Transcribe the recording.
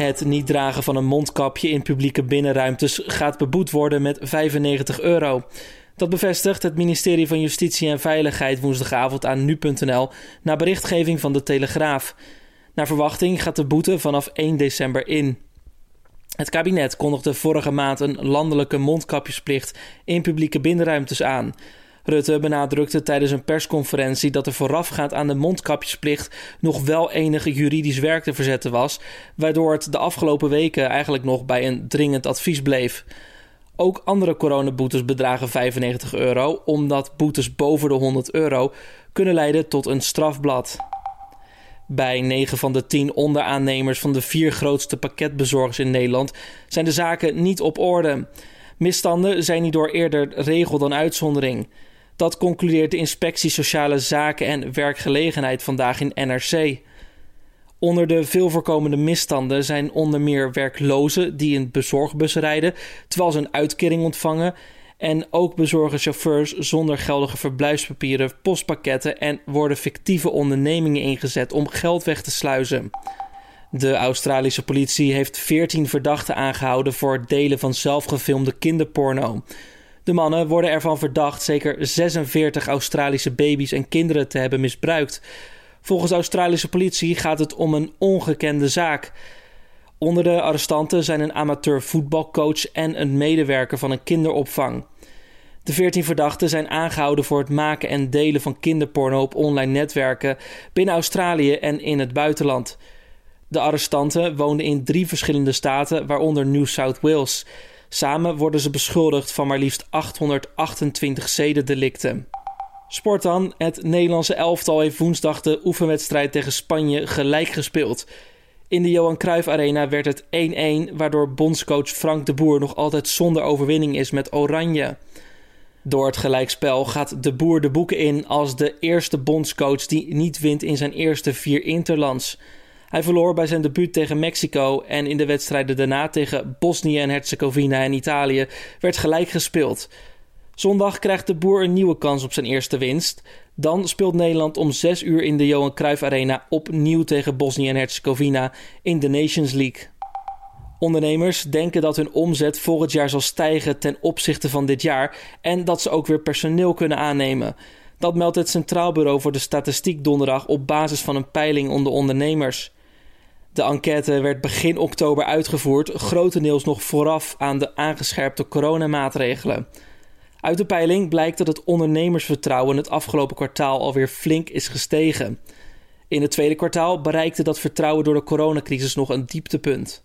Het niet dragen van een mondkapje in publieke binnenruimtes gaat beboet worden met 95 euro. Dat bevestigt het ministerie van Justitie en Veiligheid woensdagavond aan nu.nl na berichtgeving van de Telegraaf. Naar verwachting gaat de boete vanaf 1 december in. Het kabinet kondigde vorige maand een landelijke mondkapjesplicht in publieke binnenruimtes aan. Rutte benadrukte tijdens een persconferentie dat er voorafgaand aan de mondkapjesplicht nog wel enige juridisch werk te verzetten was, waardoor het de afgelopen weken eigenlijk nog bij een dringend advies bleef. Ook andere coronaboetes bedragen 95 euro, omdat boetes boven de 100 euro kunnen leiden tot een strafblad. Bij 9 van de 10 onderaannemers van de vier grootste pakketbezorgers in Nederland zijn de zaken niet op orde. Misstanden zijn niet door eerder regel dan uitzondering. Dat concludeert de Inspectie Sociale Zaken en Werkgelegenheid vandaag in NRC. Onder de veel voorkomende misstanden zijn onder meer werklozen die in bezorgbus rijden terwijl ze een uitkering ontvangen. En ook bezorgen chauffeurs zonder geldige verblijfspapieren postpakketten en worden fictieve ondernemingen ingezet om geld weg te sluizen. De Australische politie heeft 14 verdachten aangehouden voor het delen van zelfgefilmde kinderporno. De mannen worden ervan verdacht zeker 46 Australische baby's en kinderen te hebben misbruikt. Volgens Australische politie gaat het om een ongekende zaak. Onder de arrestanten zijn een amateur voetbalcoach en een medewerker van een kinderopvang. De 14 verdachten zijn aangehouden voor het maken en delen van kinderporno op online netwerken binnen Australië en in het buitenland. De arrestanten woonden in drie verschillende staten, waaronder New South Wales. Samen worden ze beschuldigd van maar liefst 828 zedendelicten. Sport dan. Het Nederlandse elftal heeft woensdag de oefenwedstrijd tegen Spanje gelijk gespeeld. In de Johan Cruijff Arena werd het 1-1, waardoor bondscoach Frank de Boer nog altijd zonder overwinning is met Oranje. Door het gelijkspel gaat de Boer de boeken in als de eerste bondscoach die niet wint in zijn eerste vier interlands. Hij verloor bij zijn debuut tegen Mexico en in de wedstrijden daarna tegen Bosnië en Herzegovina en Italië werd gelijk gespeeld. Zondag krijgt de boer een nieuwe kans op zijn eerste winst. Dan speelt Nederland om 6 uur in de Johan Cruijff Arena opnieuw tegen Bosnië en Herzegovina in de Nations League. Ondernemers denken dat hun omzet volgend jaar zal stijgen ten opzichte van dit jaar en dat ze ook weer personeel kunnen aannemen. Dat meldt het Centraal Bureau voor de Statistiek donderdag op basis van een peiling onder ondernemers. De enquête werd begin oktober uitgevoerd, grotendeels nog vooraf aan de aangescherpte coronamaatregelen. Uit de peiling blijkt dat het ondernemersvertrouwen het afgelopen kwartaal alweer flink is gestegen. In het tweede kwartaal bereikte dat vertrouwen door de coronacrisis nog een dieptepunt.